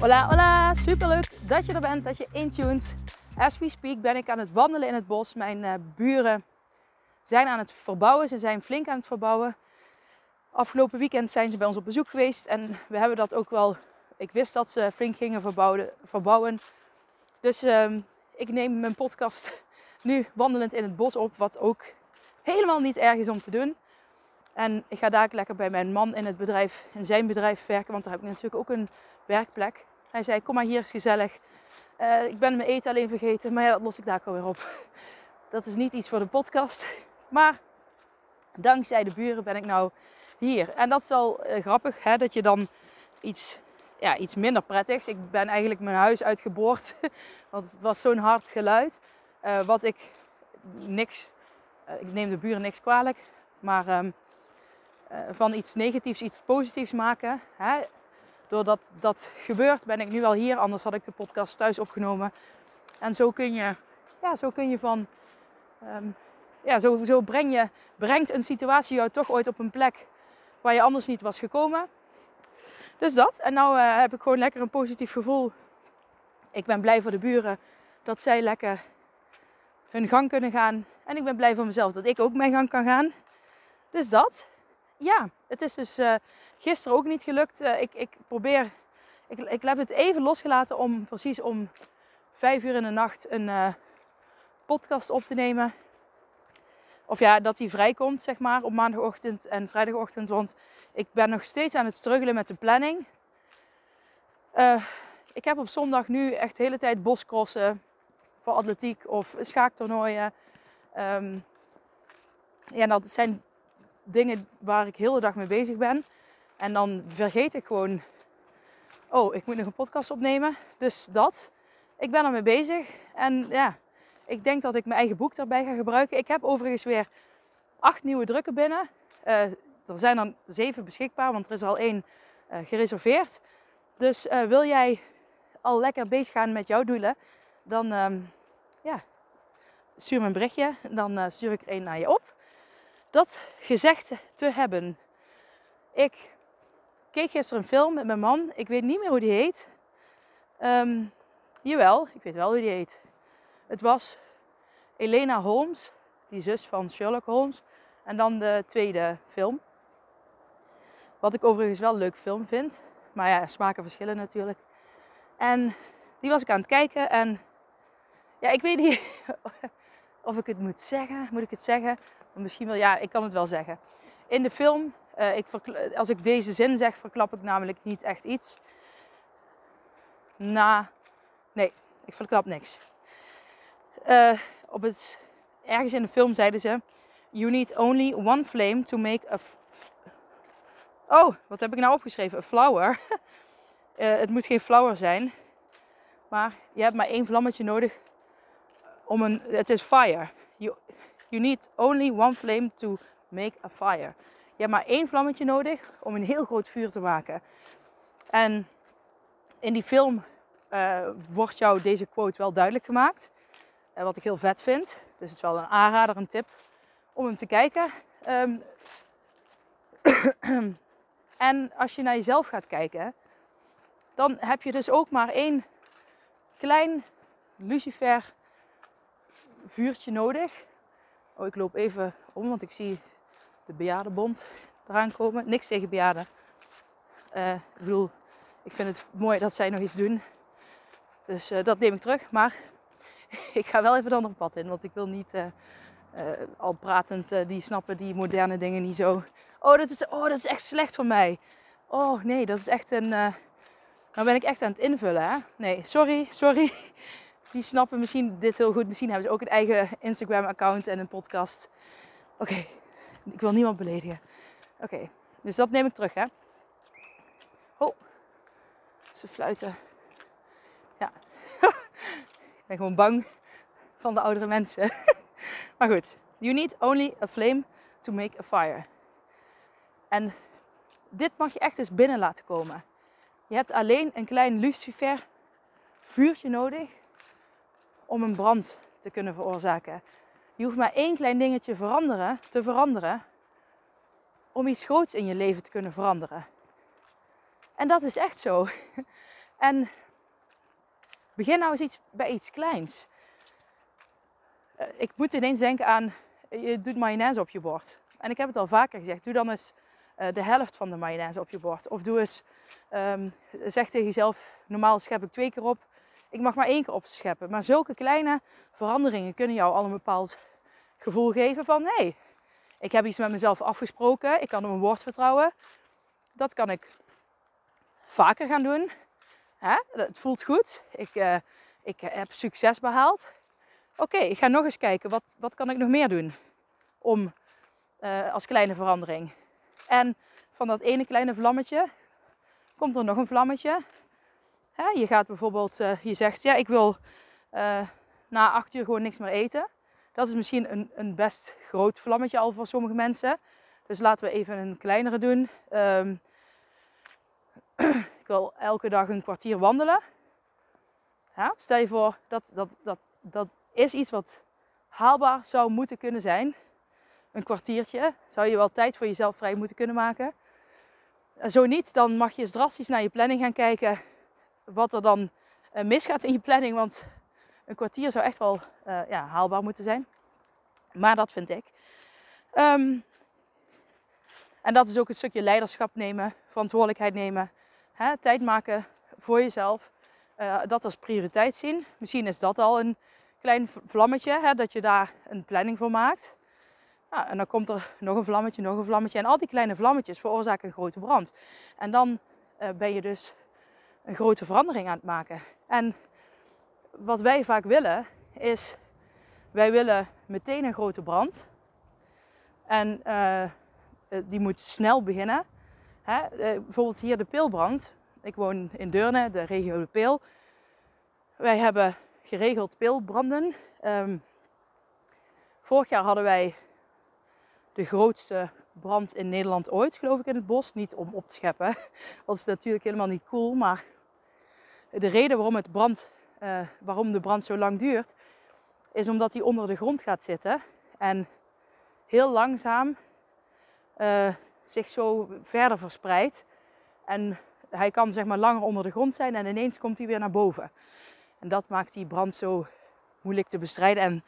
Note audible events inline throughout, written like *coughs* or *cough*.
Hola, hola! Superleuk dat je er bent, dat je intuned. As we speak ben ik aan het wandelen in het bos. Mijn uh, buren zijn aan het verbouwen. Ze zijn flink aan het verbouwen. Afgelopen weekend zijn ze bij ons op bezoek geweest. En we hebben dat ook wel... Ik wist dat ze flink gingen verbouwen. verbouwen. Dus uh, ik neem mijn podcast *laughs* nu wandelend in het bos op. Wat ook helemaal niet erg is om te doen. En ik ga daar lekker bij mijn man in het bedrijf, in zijn bedrijf werken. Want daar heb ik natuurlijk ook een werkplek. Hij zei, kom maar hier, is gezellig. Uh, ik ben mijn eten alleen vergeten, maar ja, dat los ik daar alweer op. *laughs* Dat is niet iets voor de podcast. *laughs* Maar dankzij de buren ben ik nou hier. En dat is wel uh, grappig, hè, dat je dan iets, ja, iets minder prettigs. Ik ben eigenlijk mijn huis uitgeboord, *laughs* want het was zo'n hard geluid. Uh, wat ik niks, ik neem de buren niks kwalijk, maar um, van iets negatiefs iets positiefs maken. Hè, doordat dat gebeurt, ben ik nu al hier. Anders had ik de podcast thuis opgenomen. En zo kun je, ja, zo kun je van. Um, ja, zo, zo breng je, brengt een situatie jou toch ooit op een plek waar je anders niet was gekomen. Dus dat. En nu uh, heb ik gewoon lekker een positief gevoel. Ik ben blij voor de buren dat zij lekker hun gang kunnen gaan. En ik ben blij voor mezelf dat ik ook mijn gang kan gaan. Dus dat ja, het is dus uh, gisteren ook niet gelukt. Uh, ik, ik probeer, ik, ik heb het even losgelaten om precies om vijf uur in de nacht een uh, podcast op te nemen. Of ja, dat die vrijkomt, zeg maar, op maandagochtend en vrijdagochtend. Want ik ben nog steeds aan het struggelen met de planning. ik heb op zondag nu echt de hele tijd boscrossen voor atletiek of schaaktoernooien. Um, ja, dat zijn dingen waar ik heel de dag mee bezig ben. En dan vergeet ik gewoon, oh, ik moet nog een podcast opnemen. Dus dat. Ik ben ermee bezig. En ja, ik denk dat ik mijn eigen boek daarbij ga gebruiken. Ik heb overigens weer acht nieuwe drukken binnen. Uh, er zijn dan zeven beschikbaar, want er is al één uh, gereserveerd. Dus uh, wil jij al lekker bezig gaan met jouw doelen, dan um, ja, stuur me een berichtje. Dan stuur ik er één naar je op dat gezegd te hebben. Ik keek gisteren een film met mijn man. Ik weet niet meer hoe die heet. Um, jawel, ik weet wel hoe die heet. Het was Elena Holmes, die zus van Sherlock Holmes. En dan de tweede film. Wat ik overigens wel een leuk film vind. Maar ja, smaken verschillen natuurlijk. En die was ik aan het kijken. En ja, ik weet niet *laughs* of ik het moet zeggen. Moet ik het zeggen? Misschien wel, ja, ik kan het wel zeggen. In de film, uh, ik als ik deze zin zeg, verklap ik namelijk niet echt iets. Na, nee, ik verklap niks. Uh, op het, ergens in de film zeiden ze: You need only one flame to make a. Oh, wat heb ik nou opgeschreven? A flower. uh, *laughs* het moet geen flower zijn. Maar je hebt maar één vlammetje nodig om een. Het is fire. You, need only one flame to make a fire. Je hebt maar één vlammetje nodig om een heel groot vuur te maken. En in die film uh, wordt jou deze quote wel duidelijk gemaakt. Uh, wat ik heel vet vind. Dus het is wel een aanrader, een tip om hem te kijken. Um, *clears throat* en als je naar jezelf gaat kijken, dan heb je dus ook maar één klein lucifer vuurtje nodig Oh, ik loop even om, want ik zie de bejaardenbond eraan komen. Niks tegen bejaarden. Uh, ik bedoel, ik vind het mooi dat zij nog iets doen. Dus uh, dat neem ik terug. Maar *laughs* ik ga wel even een ander pad in. Want ik wil niet uh, al pratend, die snappen die moderne dingen niet zo. Oh dat, is, oh, dat is echt slecht voor mij. Oh nee, dat is echt een... nou ben ik echt aan het invullen, hè? Nee, sorry, sorry *laughs* die snappen misschien dit heel goed. Misschien hebben ze ook een eigen Instagram-account en een podcast. Oké, ik wil niemand beledigen. Oké, dus dat neem ik terug, hè. Oh, ze fluiten. *laughs* ben gewoon bang van de oudere mensen. *laughs* maar goed, you need only a flame to make a fire. En dit mag je echt eens binnen laten komen. Je hebt alleen een klein lucifer vuurtje nodig om een brand te kunnen veroorzaken. Je hoeft maar één klein dingetje veranderen, te veranderen om iets groots in je leven te kunnen veranderen. En dat is echt zo. *laughs* En begin nou eens iets, bij iets kleins. Eh, ik moet ineens denken aan, je doet mayonaise op je bord. En ik heb het al vaker gezegd, doe dan eens eh, de helft van de mayonaise op je bord. Of doe eens, um, zeg tegen jezelf, normaal schep ik twee keer op. Ik mag maar één keer opscheppen. Maar zulke kleine veranderingen kunnen jou al een bepaald gevoel geven van... hé, ik heb iets met mezelf afgesproken. Ik kan op mijn woord vertrouwen. Dat kan ik vaker gaan doen. Hè? Het voelt goed. Ik, uh, ik heb succes behaald. Oké, ik ga nog eens kijken. Wat, wat kan ik nog meer doen? Om uh, als kleine verandering. En van dat ene kleine vlammetje komt er nog een vlammetje. Je gaat bijvoorbeeld, uh, je zegt ja, ik wil na acht uur gewoon niks meer eten. Dat is misschien een, een best groot vlammetje al voor sommige mensen. Dus laten we even een kleinere doen. Um, *clears throat* ik wil elke dag een kwartier wandelen. Ja, stel je voor, dat, dat, dat, dat is iets wat haalbaar zou moeten kunnen zijn. Een kwartiertje. Zou je wel tijd voor jezelf vrij moeten kunnen maken. Zo niet, dan mag je eens drastisch naar je planning gaan kijken. Wat er dan eh, misgaat in je planning. Want een kwartier zou echt wel uh, ja, haalbaar moeten zijn. Maar dat vind ik. Um, en dat is ook een stukje leiderschap nemen, verantwoordelijkheid nemen. Hè, tijd maken voor jezelf. Uh, dat als prioriteit zien. Misschien is dat al een klein vlammetje, hè, dat je daar een planning voor maakt. En dan komt er nog een vlammetje, nog een vlammetje. En al die kleine vlammetjes veroorzaken een grote brand. En dan ben je dus een grote verandering aan het maken. En wat wij vaak willen is, wij willen meteen een grote brand. En uh, die moet snel beginnen. Hè? Uh, bijvoorbeeld hier de peelbrand. Ik woon in Deurne, de regio de Peel. Wij hebben geregeld peelbranden. Um, vorig jaar hadden wij de grootste brand in Nederland ooit, geloof ik, in het bos. Niet om op te scheppen, *laughs* dat is natuurlijk helemaal niet cool. Maar de reden waarom het brand uh, waarom de brand zo lang duurt, is omdat hij onder de grond gaat zitten en heel langzaam uh, zich zo verder verspreidt. En hij kan zeg maar langer onder de grond zijn en ineens komt hij weer naar boven. En dat maakt die brand zo moeilijk te bestrijden en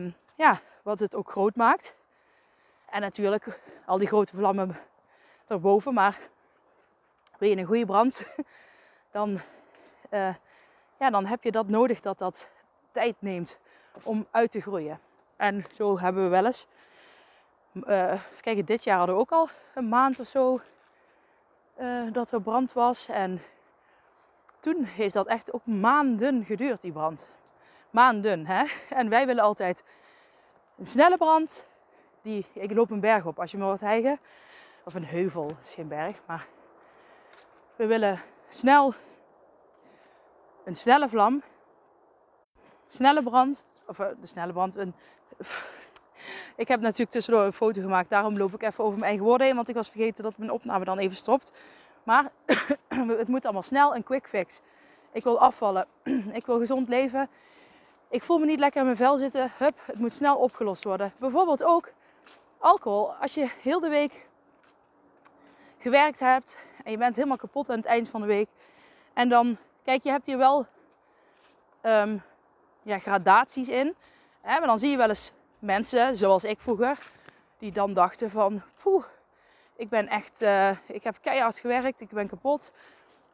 um, ja, wat het ook groot maakt. En natuurlijk al die grote vlammen erboven, maar wil je een goede brand, *laughs* dan uh, ja, dan heb je dat nodig dat dat tijd neemt om uit te groeien. En zo hebben we wel eens. Uh, kijk, dit jaar hadden we ook al een maand of zo uh, dat er brand was. En toen heeft dat echt ook maanden geduurd, die brand. Maanden, hè? *laughs* En wij willen altijd een snelle brand. Die, ik loop een berg op als je me wilt hijgen. Of een heuvel, is geen berg. Maar we willen snel een snelle vlam, snelle brand, of eh, de snelle brand, een, ik heb natuurlijk tussendoor een foto gemaakt, daarom loop ik even over mijn eigen woorden heen, want ik was vergeten dat mijn opname dan even stopt. Maar *coughs* het moet allemaal snel, een quick fix. Ik wil afvallen, *coughs* ik wil gezond leven, ik voel me niet lekker in mijn vel zitten, hup, het moet snel opgelost worden. Bijvoorbeeld ook alcohol, als je heel de week gewerkt hebt en je bent helemaal kapot aan het eind van de week en dan Kijk, je hebt hier wel um, ja, gradaties in. Hè? Maar dan zie je wel eens mensen, zoals ik vroeger, die dan dachten van... Poeh, ik ben echt... Uh, ik heb keihard gewerkt, ik ben kapot.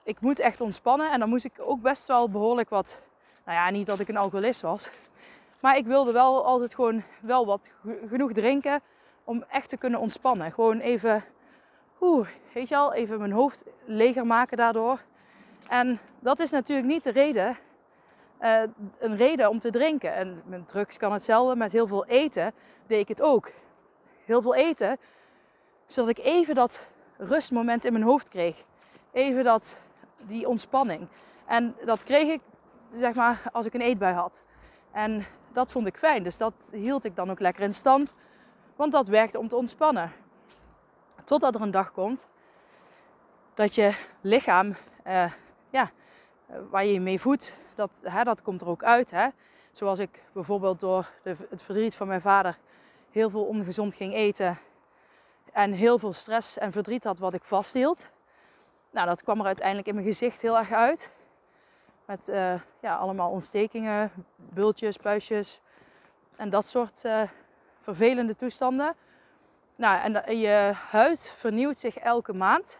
Ik moet echt ontspannen. En dan moest ik ook best wel behoorlijk wat... Nou ja, niet dat ik een alcoholist was. Maar ik wilde wel altijd gewoon wel wat genoeg drinken om echt te kunnen ontspannen. Gewoon even, oeh, weet je al, even mijn hoofd leger maken daardoor. En dat is natuurlijk niet de reden, uh, een reden om te drinken. En met drugs kan hetzelfde, met heel veel eten deed ik het ook. Heel veel eten, zodat ik even dat rustmoment in mijn hoofd kreeg. Even dat, die ontspanning. En dat kreeg ik zeg maar, als ik een eetbui had. En dat vond ik fijn. Dus dat hield ik dan ook lekker in stand. Want dat werkte om te ontspannen. Totdat er een dag komt dat je lichaam, uh, ja, waar je je mee voedt, dat, hè, dat komt er ook uit. Hè? Zoals ik bijvoorbeeld door de, het verdriet van mijn vader heel veel ongezond ging eten. En heel veel stress en verdriet had wat ik vasthield. Nou, dat kwam er uiteindelijk in mijn gezicht heel erg uit. Met uh, ja, allemaal ontstekingen, bultjes, puistjes en dat soort uh, vervelende toestanden. Nou, en je huid vernieuwt zich elke maand.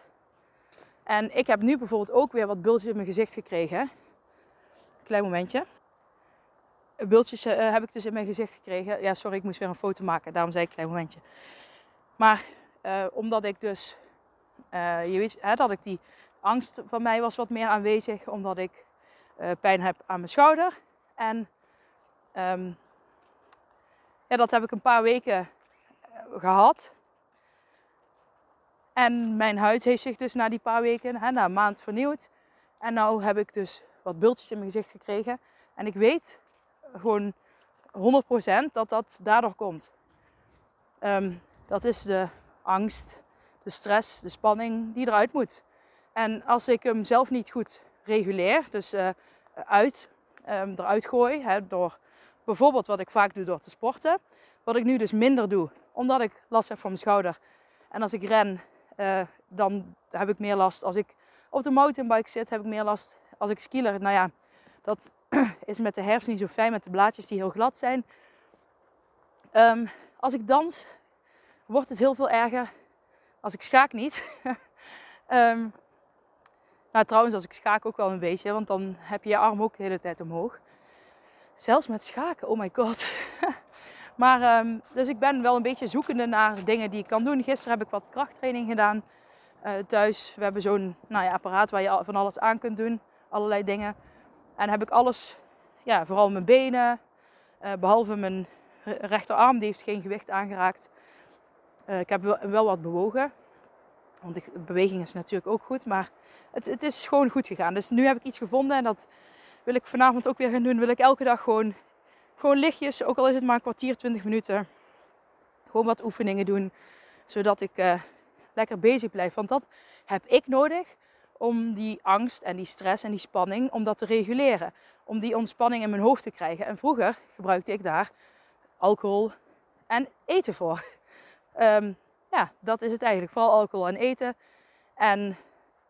En ik heb nu bijvoorbeeld ook weer wat bultjes in mijn gezicht gekregen. Klein momentje. Bultjes uh, heb ik dus in mijn gezicht gekregen. Ja, sorry, ik moest weer een foto maken. Daarom zei ik klein momentje. Maar uh, omdat ik dus, uh, je weet, hè, dat ik die angst van mij was wat meer aanwezig. Omdat ik pijn heb aan mijn schouder. En um, ja, dat heb ik een paar weken gehad. En mijn huid heeft zich dus na die paar weken, hè, na een maand vernieuwd. En nu heb ik dus wat bultjes in mijn gezicht gekregen. En ik weet gewoon 100% dat dat daardoor komt. Um, dat is de angst, de stress, de spanning die eruit moet. En als ik hem zelf niet goed reguleer, dus uh, uit, um, eruit gooi, hè, door bijvoorbeeld wat ik vaak doe door te sporten, wat ik nu dus minder doe, omdat ik last heb van mijn schouder. En als ik ren, uh, dan heb ik meer last. Als ik op de mountainbike zit, heb ik meer last. Als ik skieler, nou ja, dat *clears throat* is met de herfst niet zo fijn, met de blaadjes die heel glad zijn. Um, als ik dans, wordt het heel veel erger. Als ik schaak niet. um, *laughs* nou, trouwens, als ik schaak ook wel een beetje, want dan heb je je arm ook de hele tijd omhoog. Zelfs met schaken, oh my god. *laughs* maar, um, dus ik ben wel een beetje zoekende naar dingen die ik kan doen. Gisteren heb ik wat krachttraining gedaan uh, thuis. We hebben zo'n nou ja, apparaat waar je van alles aan kunt doen. Allerlei dingen. En heb ik alles, ja, vooral mijn benen, uh, behalve mijn rechterarm, die heeft geen gewicht aangeraakt. Uh, ik heb wel, wat bewogen. Want beweging is natuurlijk ook goed. Maar het, het is gewoon goed gegaan. Dus nu heb ik iets gevonden en dat wil ik vanavond ook weer gaan doen. Wil ik elke dag gewoon, gewoon lichtjes, ook al is het maar een kwartier, 20 minuten. Gewoon wat oefeningen doen. Zodat ik uh, lekker bezig blijf. Want dat heb ik nodig om die angst en die stress en die spanning, om dat te reguleren. Om die ontspanning in mijn hoofd te krijgen. En vroeger gebruikte ik daar alcohol en eten voor. Um, *laughs* ja, dat is het eigenlijk. Vooral alcohol en eten. En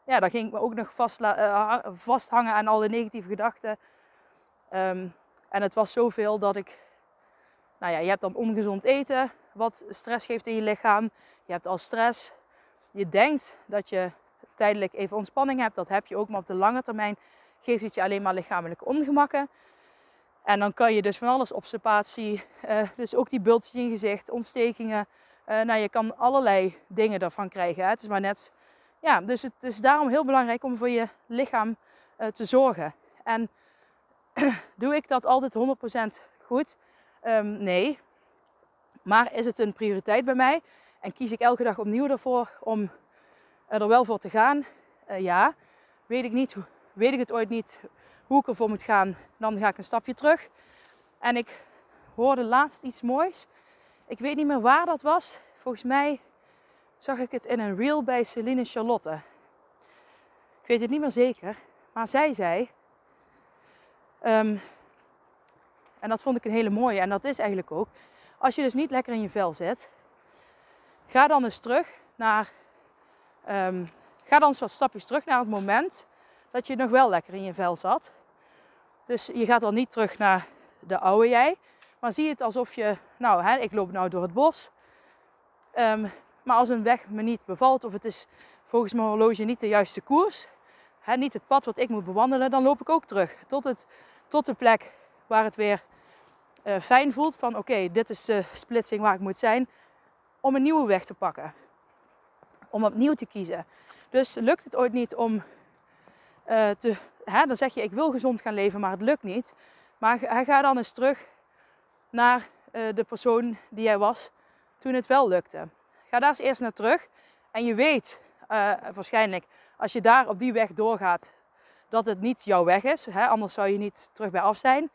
ja, dan ging ik me ook nog vast, uh, vasthangen aan al de negatieve gedachten. Um, en het was zoveel dat ik... Nou ja, je hebt dan ongezond eten, wat stress geeft in je lichaam. Je hebt al stress. Je denkt dat je tijdelijk even ontspanning hebt. Dat heb je ook, maar op de lange termijn geeft het je alleen maar lichamelijke ongemakken. En dan kan je dus van alles, observatie, uh, dus ook die bultjes in je gezicht, ontstekingen. Uh, nou, je kan allerlei dingen daarvan krijgen. Het is maar net, ja, dus het is daarom heel belangrijk om voor je lichaam uh, te zorgen. En *clears throat* doe ik dat altijd 100% goed? Um, nee. Maar is het een prioriteit bij mij? En kies ik elke dag opnieuw ervoor om er wel voor te gaan? Uh, ja. Weet ik, niet, weet ik het ooit niet hoe ik ervoor moet gaan, dan ga ik een stapje terug. En ik hoorde laatst iets moois. Ik weet niet meer waar dat was. Volgens mij zag ik het in een reel bij Celine Charlotte. Ik weet het niet meer zeker. Maar zij zei. Um, en dat vond ik een hele mooie. En dat is eigenlijk ook. Als je dus niet lekker in je vel zit. Ga dan eens terug naar. Um, ga dan eens wat stapjes terug naar het moment dat je nog wel lekker in je vel zat. Dus je gaat dan niet terug naar de oude jij. Maar zie het alsof je, nou, hè, ik loop nou door het bos. Um, maar als een weg me niet bevalt of het is volgens mijn horloge niet de juiste koers, hè, niet het pad wat ik moet bewandelen, dan loop ik ook terug tot, het, tot de plek waar het weer uh, fijn voelt. Van oké, dit is de splitsing waar ik moet zijn. Om een nieuwe weg te pakken. Om opnieuw te kiezen. Dus lukt het ooit niet om uh, te, hè, dan zeg je ik wil gezond gaan leven, maar het lukt niet. Maar ga dan eens terug naar uh, de persoon die jij was toen het wel lukte. Ga daar eens eerst naar terug. En je weet waarschijnlijk, als je daar op die weg doorgaat, dat het niet jouw weg is. Hè? Anders zou je niet terug bij af zijn.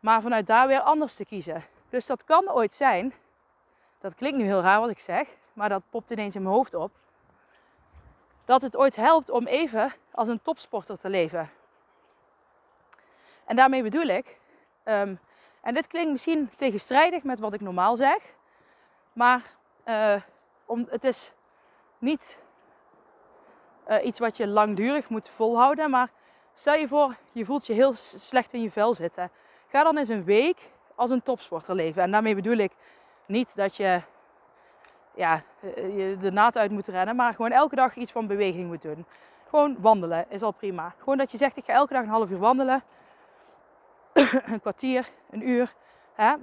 Maar vanuit daar weer anders te kiezen. Dus dat kan ooit zijn. Dat klinkt nu heel raar wat ik zeg. Maar dat popt ineens in mijn hoofd op. Dat het ooit helpt om even als een topsporter te leven. En daarmee bedoel ik. Ehm, en dit klinkt misschien tegenstrijdig met wat ik normaal zeg. Maar uh, om, het is niet uh, iets wat je langdurig moet volhouden. Maar stel je voor, je voelt je heel slecht in je vel zitten. Ga dan eens een week als een topsporter leven. En daarmee bedoel ik niet dat je, ja, eh, je de naad uit moet rennen, maar gewoon elke dag iets van beweging moet doen. Gewoon wandelen is al prima. Gewoon dat je zegt, ik ga elke dag een half uur wandelen. *coughs* een kwartier, een uur. Hè?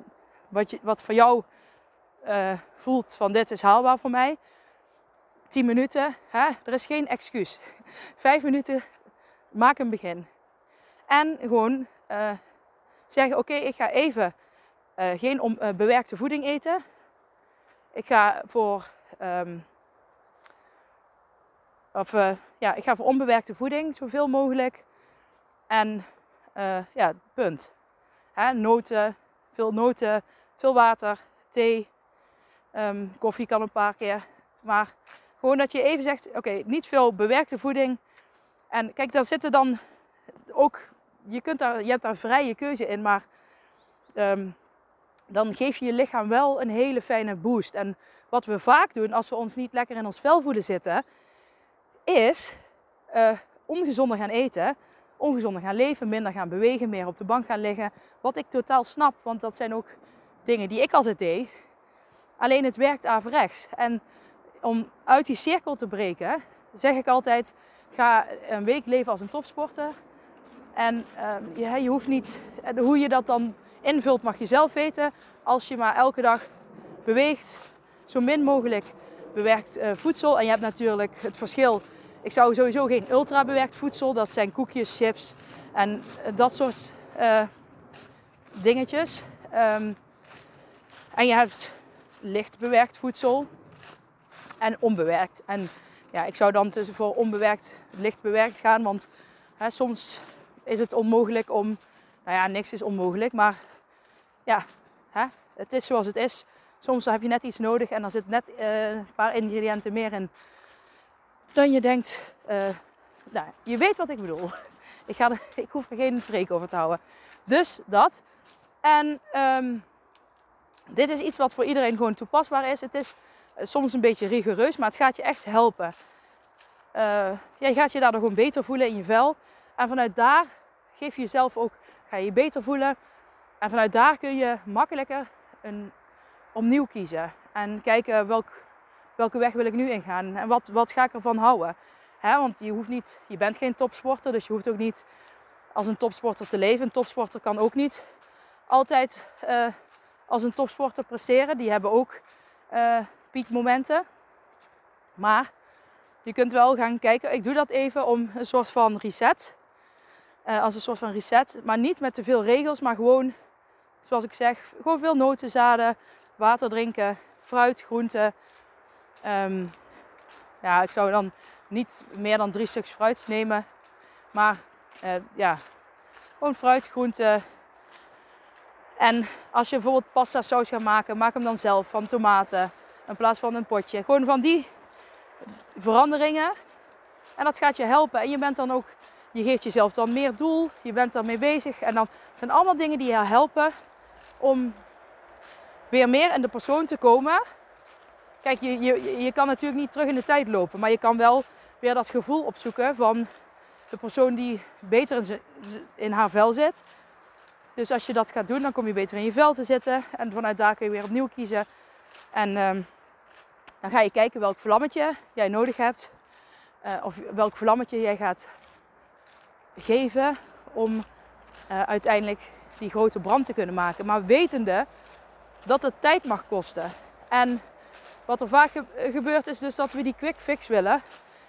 Wat, je, wat voor jou uh, voelt van dit is haalbaar voor mij. 10 minuten, hè? er is geen excuus. Vijf minuten, maak een begin. En gewoon uh, zeggen, oké, ik ga even uh, geen om, bewerkte voeding eten. Ik ga voor, um, of, ja, ik ga voor onbewerkte voeding, zoveel mogelijk. En ja, punt. Hè? Noten, veel noten, veel water, thee, um, koffie kan een paar keer. Maar gewoon dat je even zegt, oké, niet veel bewerkte voeding. En kijk, daar zitten dan ook, je, kunt daar, je hebt daar vrije keuze in, maar um, dan geef je je lichaam wel een hele fijne boost. En wat we vaak doen als we ons niet lekker in ons vel voelen zitten, is uh, ongezonder gaan eten, ongezonder gaan leven, minder gaan bewegen, meer op de bank gaan liggen. Wat ik totaal snap, want dat zijn ook dingen die ik altijd deed. Alleen het werkt averechts. En om uit die cirkel te breken, zeg ik altijd: ga een week leven als een topsporter. En uh, je, je, hoeft niet, hoe je dat dan invult, mag je zelf weten. Als je maar elke dag beweegt, zo min mogelijk bewerkt uh, voedsel. En je hebt natuurlijk het verschil. Ik zou sowieso geen ultra bewerkt voedsel, dat zijn koekjes, chips en uh, dat soort dingetjes. Um, en je hebt licht bewerkt voedsel en onbewerkt. En ja, ik zou dan tussen voor onbewerkt, licht bewerkt gaan, want hè, soms is het onmogelijk om, nou ja, niks is onmogelijk, maar ja, hè, het is zoals het is. Soms heb je net iets nodig en er zit net uh, een paar ingrediënten meer in dan je denkt. Uh, nou, je weet wat ik bedoel. *laughs* Ik, ga er, ik hoef er geen preek over te houden. Dus dat. En um, dit is iets wat voor iedereen gewoon toepasbaar is. Het is eh, soms een beetje rigoureus, maar het gaat je echt helpen. Uh, jij gaat je daardoor gewoon beter voelen in je vel. En vanuit daar geef je jezelf ook, ga je je beter voelen. En vanuit daar kun je makkelijker een, opnieuw kiezen. En kijken welk, welke weg wil ik nu ingaan. En wat, wat ga ik ervan houden. Want je, hoeft niet, je bent geen topsporter, dus je hoeft ook niet als een topsporter te leven. Een topsporter kan ook niet altijd uh, als een topsporter presteren. Die hebben ook uh, piekmomenten. Maar je kunt wel gaan kijken. Ik doe dat even om een soort van reset. Uh, als een soort van reset. Maar niet met te veel regels, maar gewoon, zoals ik zeg, gewoon veel notenzaden, water drinken, fruit, groenten. Um, ja, ik zou dan niet meer dan drie stukjes fruit nemen. Maar uh, ja, gewoon fruit, groenten, en als je bijvoorbeeld pasta saus gaat maken, maak hem dan zelf van tomaten in plaats van een potje. Gewoon van die veranderingen. En dat gaat je helpen. En je bent dan ook, je geeft jezelf dan meer doel. Je bent daarmee bezig. En dan zijn allemaal dingen die je helpen om weer meer in de persoon te komen. Kijk, je, je, je kan natuurlijk niet terug in de tijd lopen. Maar je kan wel weer dat gevoel opzoeken van de persoon die beter in, in haar vel zit. Dus als je dat gaat doen, dan kom je beter in je vel te zitten. En vanuit daar kun je weer opnieuw kiezen. En um, dan ga je kijken welk vlammetje jij nodig hebt. Uh, of welk vlammetje jij gaat geven om uh, uiteindelijk die grote brand te kunnen maken. Maar wetende dat het tijd mag kosten. En wat er vaak ge gebeurt is dus dat we die quick fix willen.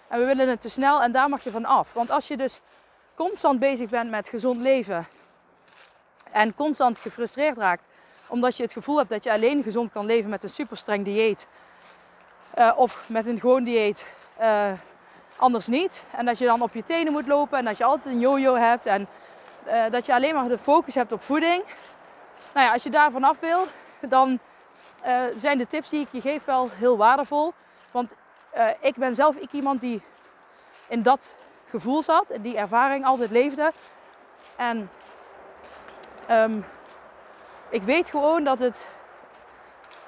En we willen het te snel en daar mag je van af. Want als je dus constant bezig bent met gezond leven en constant gefrustreerd raakt omdat je het gevoel hebt dat je alleen gezond kan leven met een super streng dieet uh, of met een gewoon dieet uh, anders niet. En dat je dan op je tenen moet lopen en dat je altijd een yo-yo hebt en eh, dat je alleen maar de focus hebt op voeding. Nou ja, als je daar vanaf wil, dan zijn de tips die ik je geef wel heel waardevol. Want ik ben zelf ik iemand die in dat gevoel zat, en die ervaring altijd leefde. En um, ik weet gewoon dat het.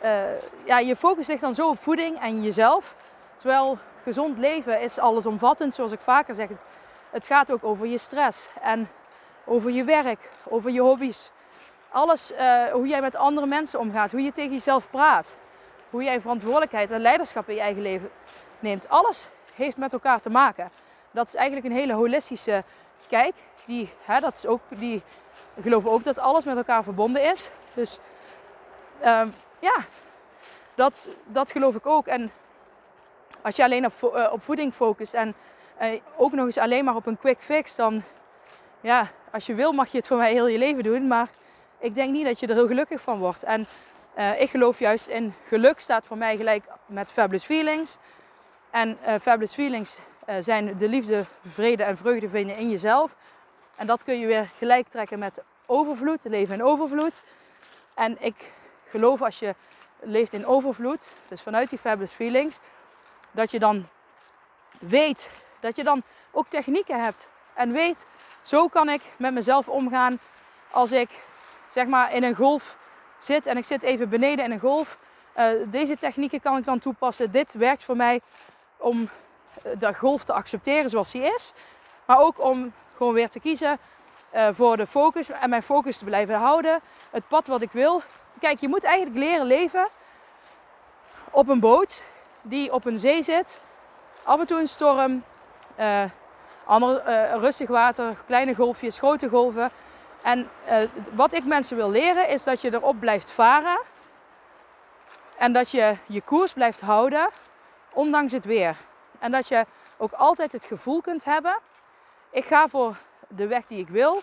Uh, ja, je focus ligt dan zo op voeding en jezelf. Terwijl gezond leven is allesomvattend, zoals ik vaker zeg. Het, gaat ook over je stress en over je werk, over je hobby's. Alles, uh, hoe jij met andere mensen omgaat, hoe je tegen jezelf praat, hoe jij verantwoordelijkheid en leiderschap in je eigen leven neemt. Alles heeft met elkaar te maken. Dat is eigenlijk een hele holistische kijk. Die, hè, dat is ook, die geloven ook dat alles met elkaar verbonden is. Dus uh, ja, dat, dat geloof ik ook. En als je alleen op, uh, op voeding focust en uh, ook nog eens alleen maar op een quick fix, dan ja, als je wil mag je het voor mij heel je leven doen. Maar ik denk niet dat je er heel gelukkig van wordt. En uh, ik geloof juist in geluk staat voor mij gelijk met fabulous feelings. En fabulous feelings zijn de liefde, vrede en vreugde vinden in jezelf. En dat kun je weer gelijk trekken met overvloed, leven in overvloed. En ik geloof als je leeft in overvloed, dus vanuit die fabulous feelings, dat je dan weet, dat je dan ook technieken hebt. En weet, zo kan ik met mezelf omgaan als ik zeg maar in een golf zit en ik zit even beneden in een golf. Uh, deze technieken kan ik dan toepassen. Dit werkt voor mij om de golf te accepteren zoals die is. Maar ook om gewoon weer te kiezen uh, voor de focus en mijn focus te blijven houden. Het pad wat ik wil. Kijk, je moet eigenlijk leren leven op een boot die op een zee zit. Af en toe een storm, uh, ander, uh, rustig water, kleine golfjes, grote golven. En wat ik mensen wil leren is dat je erop blijft varen. En dat je je koers blijft houden, ondanks het weer. En dat je ook altijd het gevoel kunt hebben ik ga voor de weg die ik wil.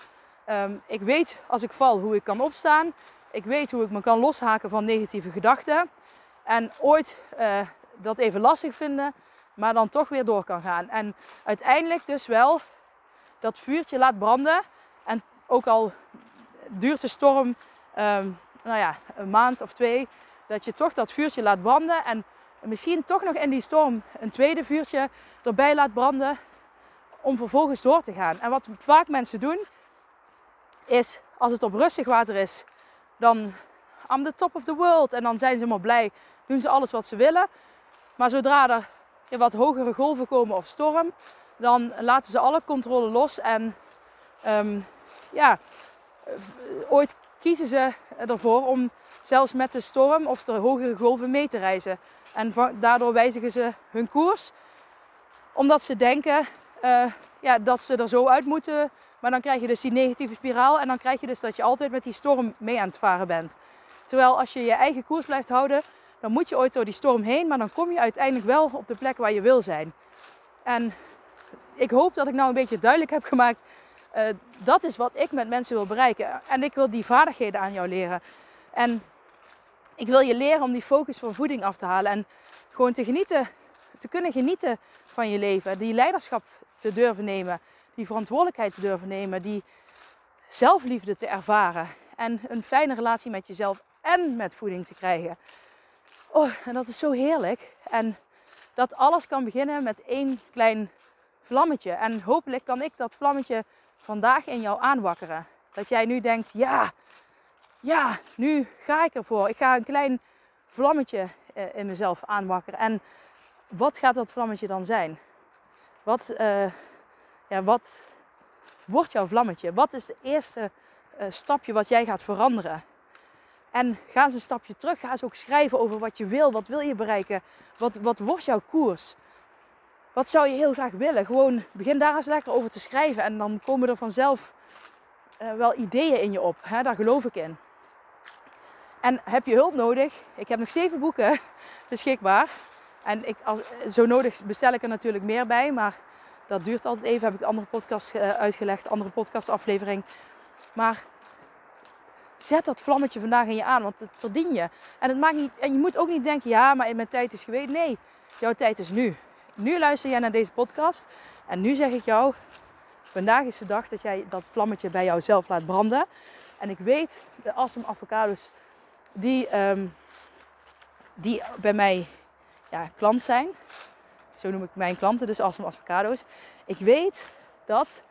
Um, ik weet als ik val hoe ik kan opstaan. Ik weet hoe ik me kan loshaken van negatieve gedachten. En ooit uh, dat even lastig vinden, maar dan toch weer door kan gaan. En uiteindelijk dus wel dat vuurtje laat branden. En ook al duurt de storm, um, nou ja, een maand of twee, dat je toch dat vuurtje laat branden. En misschien toch nog in die storm een tweede vuurtje erbij laat branden om vervolgens door te gaan. En wat vaak mensen doen, is als het op rustig water is, dan I'm the top of the world. En dan zijn ze helemaal blij, doen ze alles wat ze willen. Maar zodra er wat hogere golven komen of storm, dan laten ze alle controle los. En um, ja, ooit kiezen ze ervoor om zelfs met de storm of de hogere golven mee te reizen. En daardoor wijzigen ze hun koers. Omdat ze denken uh, ja, dat ze er zo uit moeten. Maar dan krijg je dus die negatieve spiraal. En dan krijg je dus dat je altijd met die storm mee aan het varen bent. Terwijl als je je eigen koers blijft houden, dan moet je ooit door die storm heen. Maar dan kom je uiteindelijk wel op de plek waar je wil zijn. En ik hoop dat ik nou een beetje duidelijk heb gemaakt. Uh, dat is wat ik met mensen wil bereiken. En ik wil die vaardigheden aan jou leren. En ik wil je leren om die focus van voeding af te halen. En gewoon te genieten, te kunnen genieten van je leven. Die leiderschap te durven nemen. Die verantwoordelijkheid te durven nemen. Die zelfliefde te ervaren. En een fijne relatie met jezelf en met voeding te krijgen. Oh, en dat is zo heerlijk. En dat alles kan beginnen met één klein vlammetje. En hopelijk kan ik dat vlammetje vandaag in jou aanwakkeren. Dat jij nu denkt, ja, ja, nu ga ik ervoor. Ik ga een klein vlammetje eh, in mezelf aanwakkeren. En wat gaat dat vlammetje dan zijn? Wat, uh, ja, wat wordt jouw vlammetje? Wat is het eerste uh, stapje wat jij gaat veranderen? En ga eens een stapje terug. Ga eens ook schrijven over wat je wil. Wat wil je bereiken? Wat, wat wordt jouw koers? Wat zou je heel graag willen? Gewoon begin daar eens lekker over te schrijven. En dan komen er vanzelf uh, wel ideeën in je op. Hè? Daar geloof ik in. En heb je hulp nodig? Ik heb nog zeven boeken *laughs* beschikbaar. En ik, als, zo nodig bestel ik er natuurlijk meer bij. Maar dat duurt altijd even. Heb ik andere podcast uh, uitgelegd. Andere podcastaflevering. Maar zet dat vlammetje vandaag in je aan. Want het verdien je. En, het maakt niet, en je moet ook niet denken. Ja, maar mijn tijd is geweest. Nee, jouw tijd is nu. nu luister jij naar deze podcast. En nu zeg ik jou, vandaag is de dag dat jij dat vlammetje bij jouzelf laat branden. En ik weet, de Awesome Avocados, die, ehm, die bij mij ja, klant zijn. Zo noem ik mijn klanten, dus Awesome Avocados. Ik weet dat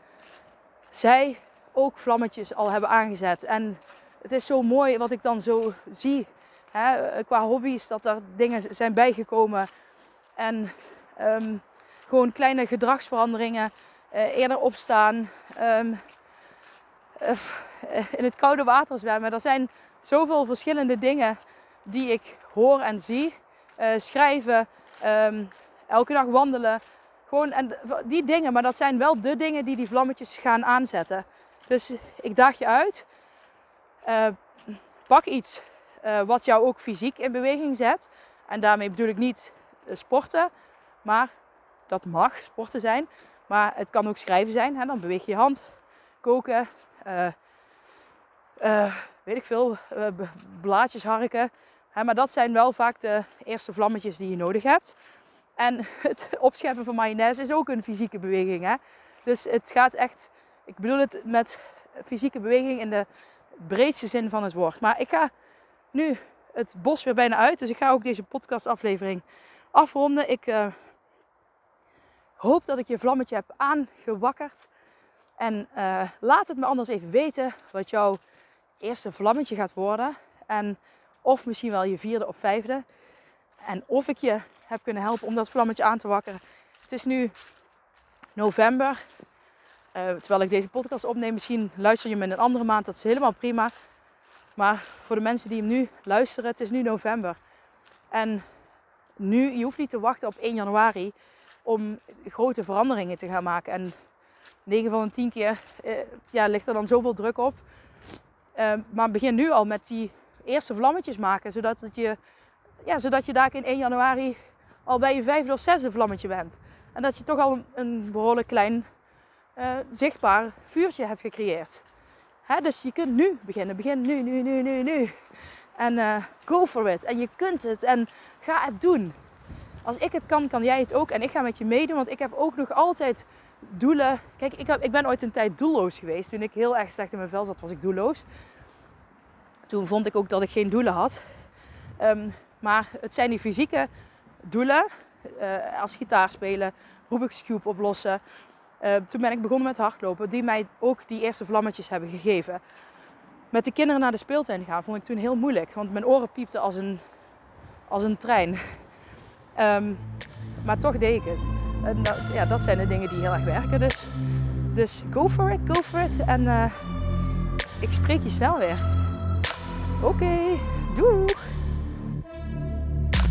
zij ook vlammetjes al hebben aangezet. En het is zo mooi wat ik dan zo zie hè, qua hobby's, dat er dingen zijn bijgekomen. En ehm, gewoon kleine gedragsveranderingen, uh, eerder opstaan, um, in het koude water zwemmen. Er zijn zoveel verschillende dingen die ik hoor en zie. Schrijven, um, elke dag wandelen. Gewoon en die dingen, maar dat zijn wel de dingen die die vlammetjes gaan aanzetten. Dus ik daag je uit. Uh, pak iets uh, wat jou ook fysiek in beweging zet. En daarmee bedoel ik niet sporten, maar dat mag sporten zijn. Maar het kan ook schrijven zijn. Hè? Dan beweeg je hand, koken, weet ik veel, blaadjes harken. Hè? Maar dat zijn wel vaak de eerste vlammetjes die je nodig hebt. En *laughs* het opscheppen van mayonaise is ook een fysieke beweging. Hè? Dus het gaat echt, ik bedoel het met fysieke beweging in de breedste zin van het woord. Maar ik ga nu het bos weer bijna uit. Dus ik ga ook deze podcastaflevering afronden. Ik uh, hoop dat ik je vlammetje heb aangewakkerd. En uh, laat het me anders even weten wat jouw eerste vlammetje gaat worden. En of misschien wel je vierde of vijfde. En of ik je heb kunnen helpen om dat vlammetje aan te wakkeren. Het is nu november. Uh, terwijl ik deze podcast opneem, misschien luister je me in een andere maand. Dat is helemaal prima. Maar voor de mensen die hem nu luisteren, het is nu november. En nu, je hoeft niet te wachten op 1 januari om grote veranderingen te gaan maken. En 9 van de 10 keer eh, ja, ligt er dan zoveel druk op. Uh, maar begin nu al met die eerste vlammetjes maken. Zodat, je, ja, zodat je daar in 1 januari al bij je vijfde of zesde vlammetje bent. En dat je toch al een, behoorlijk klein uh, zichtbaar vuurtje hebt gecreëerd. Hè, dus je kunt nu beginnen. Begin nu, nu, nu, nu, nu. En uh, go for it. En je kunt het. En ga het doen. Als ik het kan, kan jij het ook. En ik ga met je meedoen. Want ik heb ook nog altijd doelen. Kijk, ik, heb, ik ben ooit een tijd doelloos geweest. Toen ik heel erg slecht in mijn vel zat, was ik doelloos. Toen vond ik ook dat ik geen doelen had. Um, maar het zijn die fysieke doelen. Uh, als gitaar spelen, Rubik's Cube oplossen. Uh, toen ben ik begonnen met hardlopen, die mij ook die eerste vlammetjes hebben gegeven. Met de kinderen naar de speeltuin gaan vond ik toen heel moeilijk, want mijn oren piepten als een, als een trein. um, *laughs* maar toch deed ik het. En dat, ja, dat zijn de dingen die heel erg werken. Dus, dus go for it, go for it. En uh, ik spreek je snel weer. Oké, okay!